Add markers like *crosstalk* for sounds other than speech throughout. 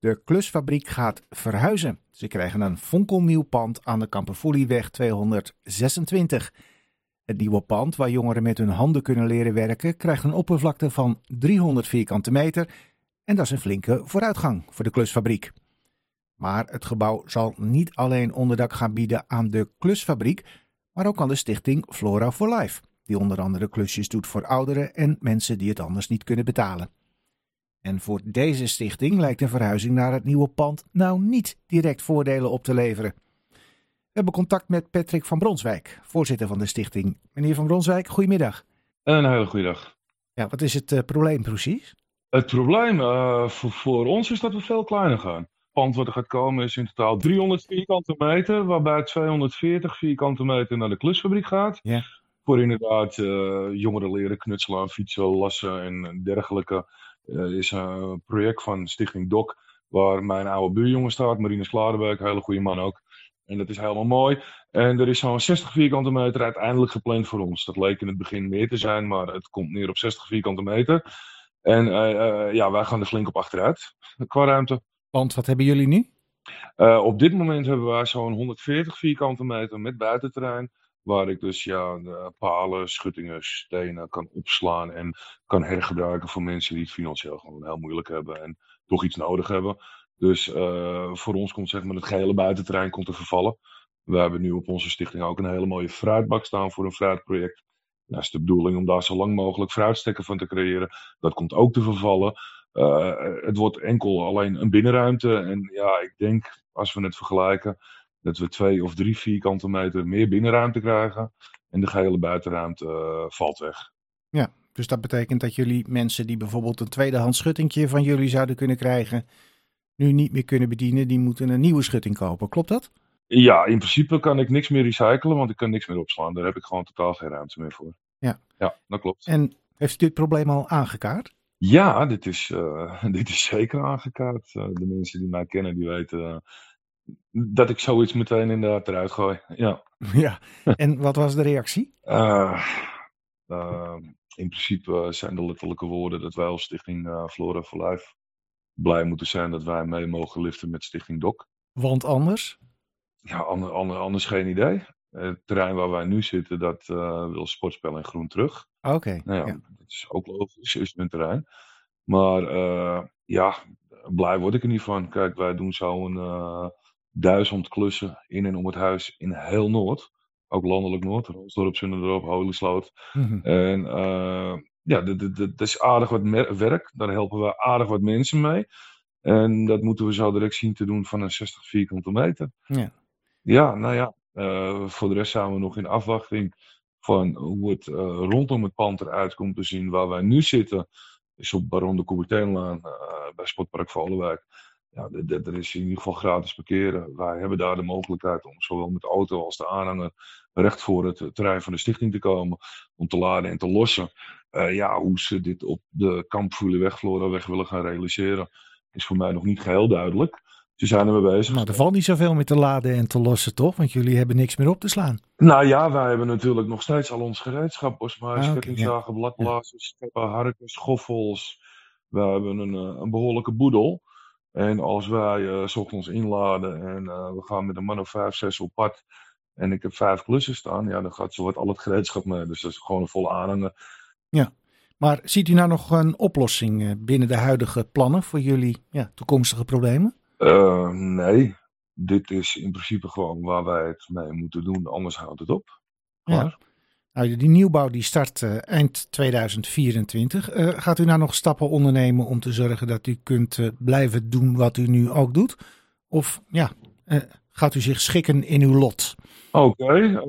De klusfabriek gaat verhuizen. Ze krijgen een fonkelnieuw pand aan de Kamperfoelieweg 226. Het nieuwe pand, waar jongeren met hun handen kunnen leren werken, krijgt een oppervlakte van 300 vierkante meter. En dat is een flinke vooruitgang voor de klusfabriek. Maar het gebouw zal niet alleen onderdak gaan bieden aan de klusfabriek, maar ook aan de stichting Flora for Life, die onder andere klusjes doet voor ouderen en mensen die het anders niet kunnen betalen. En voor deze stichting lijkt een verhuizing naar het nieuwe pand nou niet direct voordelen op te leveren. We hebben contact met Patrick van Bronswijk, voorzitter van de stichting. Meneer van Bronswijk, goedemiddag. Een hele goede dag. Ja, wat is het uh, probleem precies? Het probleem uh, voor, voor, ons is dat we veel kleiner gaan. Het pand wat er gaat komen is in totaal 300 vierkante meter, waarbij 240 vierkante meter naar de klusfabriek gaat. Ja. Voor inderdaad uh, jongeren leren knutselen, fietsen, lassen en dergelijke. Uh, is een project van Stichting DOC, waar mijn oude buurjongen staat, Marines Klarenbeek, hele goede man ook. En dat is helemaal mooi. En er is zo'n 60 vierkante meter uiteindelijk gepland voor ons. Dat leek in het begin meer te zijn, maar het komt neer op 60 vierkante meter. En uh, uh, ja, wij gaan er flink op achteruit qua ruimte. Want wat hebben jullie nu? Uh, op dit moment hebben wij zo'n 140 vierkante meter met buitenterrein. Waar ik dus ja, palen, schuttingen, stenen kan opslaan en kan hergebruiken voor mensen die het financieel gewoon heel moeilijk hebben en toch iets nodig hebben. Dus uh, voor ons komt zeg maar het gehele buitenterrein komt te vervallen. We hebben nu op onze stichting ook een hele mooie fruitbak staan voor een fruitproject. Dat is de bedoeling om daar zo lang mogelijk fruitstekken van te creëren. Dat komt ook te vervallen. Uh, het wordt enkel alleen een binnenruimte. En ja, ik denk als we het vergelijken, dat we twee of drie vierkante meter meer binnenruimte krijgen. En de gehele buitenruimte uh, valt weg. Ja, dus dat betekent dat jullie mensen die bijvoorbeeld een tweedehands schuttingje van jullie zouden kunnen krijgen, nu niet meer kunnen bedienen, die moeten een nieuwe schutting kopen. Klopt dat? Ja, in principe kan ik niks meer recyclen, want ik kan niks meer opslaan. Daar heb ik gewoon totaal geen ruimte meer voor. Ja, ja dat klopt. En heeft u dit probleem al aangekaart? Ja, dit is, uh, *laughs* dit is zeker aangekaart. Uh, de mensen die mij kennen, die weten dat ik zoiets meteen inderdaad eruit gooi. Ja. *laughs* ja. En wat was de reactie? in principe zijn de letterlijke woorden dat wij als stichting Flora for Life blij moeten zijn dat wij mee mogen liften met Stichting DOC. Want anders? Ja, ander, ander, anders geen idee. Het terrein waar wij nu zitten, dat uh, wil Sportspel in Groen terug. Oké. Okay, nou ja, ja, dat is ook logisch, is hun terrein. Maar ja, blij word ik er niet van. Kijk, wij doen zo'n duizend klussen in en om het huis in heel Noord. Ook landelijk Noord, Rolsdorp, Zunderdorp, Holisloot. Mm -hmm. En ja, dat is aardig wat werk. Daar helpen we aardig wat mensen mee. En dat moeten we zo direct zien te doen van een 60 vierkante meter. Ja, ja nou ja. Uh, voor de rest zijn we nog in afwachting van hoe het uh, rondom het pand eruit komt te zien. Waar wij nu zitten, is op Baron de Coubertinlaan uh, bij Sportpark Volenwijk. Ja, er is in ieder geval gratis parkeren. Wij hebben daar de mogelijkheid om zowel met de auto als de aanhanger recht voor het terrein van de stichting te komen. Om te laden en te lossen. Uh, ja, hoe ze dit op de Kampvoelenweg, Floraweg willen gaan realiseren, is voor mij nog niet geheel duidelijk. Ze zijn er mee bezig. Maar er valt niet zoveel meer te laden en te lossen, toch? Want jullie hebben niks meer op te slaan. Nou ja, wij hebben natuurlijk nog steeds al ons gereedschap. Bosmuis, ah, okay, kettingzagen, ja. bladblazers, steppen, harkens, schoffels. We hebben een, een behoorlijke boedel. En als wij uh, s ochtends inladen en uh, we gaan met een man of vijf, zes op pad. En ik heb vijf klussen staan, ja, dan gaat zo wat al het gereedschap mee. Dus dat is gewoon een volle aanhanger. Ja, maar ziet u nou nog een oplossing binnen de huidige plannen voor jullie ja, toekomstige problemen? Uh, nee, dit is in principe gewoon waar wij het mee moeten doen, anders houdt het op. Ja. Nou, die nieuwbouw die start uh, eind 2024. Uh, gaat u nou nog stappen ondernemen om te zorgen dat u kunt uh, blijven doen wat u nu ook doet? Of ja, gaat u zich schikken in uw lot? Oké,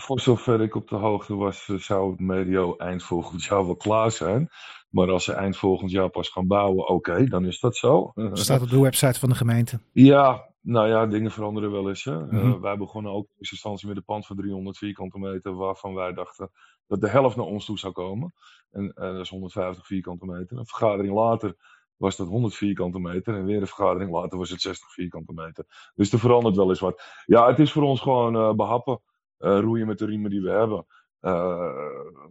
voor zover ik op de hoogte was, zou het medio eind volgend jaar wel klaar zijn. Maar als ze eind volgend jaar pas gaan bouwen, oké, okay, dan is dat zo. *laughs* Staat op de website van de gemeente. Ja, nou ja, dingen veranderen wel eens. Hè. Mm -hmm. uh, wij begonnen ook in eerste instantie met een pand van 300 vierkante meter, waarvan wij dachten dat de helft naar ons toe zou komen. En uh, dat is 150 vierkante meter. Een vergadering later was dat 100 vierkante meter. En weer een vergadering later was het 60 vierkante meter. Dus er verandert wel eens wat. Ja, het is voor ons gewoon uh, behappen. Roeien met de riemen die we hebben.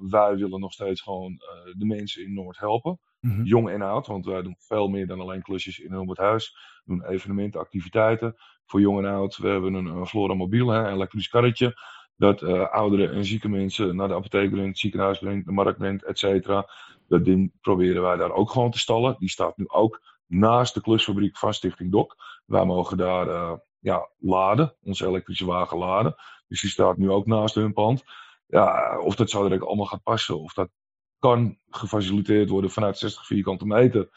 wij willen nog steeds gewoon de mensen in Noord helpen. Mhm. Jong en oud, want wij doen veel meer dan alleen klusjes in het huis. We doen evenementen, activiteiten voor jong en oud. We hebben een, een Flora Mobiel, hè, een elektrisch karretje. Dat uh, oudere en zieke mensen naar de apotheek brengt, het ziekenhuis brengt, de markt brengt, et cetera. Dat ding proberen wij daar ook gewoon te stallen. Die staat nu ook naast de klusfabriek van Stichting Dok. Wij mogen daar uh, ja, laden, onze elektrische wagen laden. Dus die staat nu ook naast hun pand. Ja, of dat zo direct allemaal gaat passen, of dat kan gefaciliteerd worden vanuit 60 vierkante meter.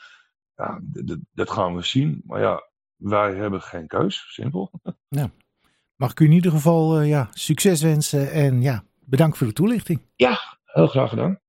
Ja, dat gaan we zien. Maar ja, wij hebben geen keus, simpel. *laughs* Ja. Mag ik u in ieder geval uh, ja, succes wensen en ja, bedankt voor de toelichting. Ja, heel graag gedaan.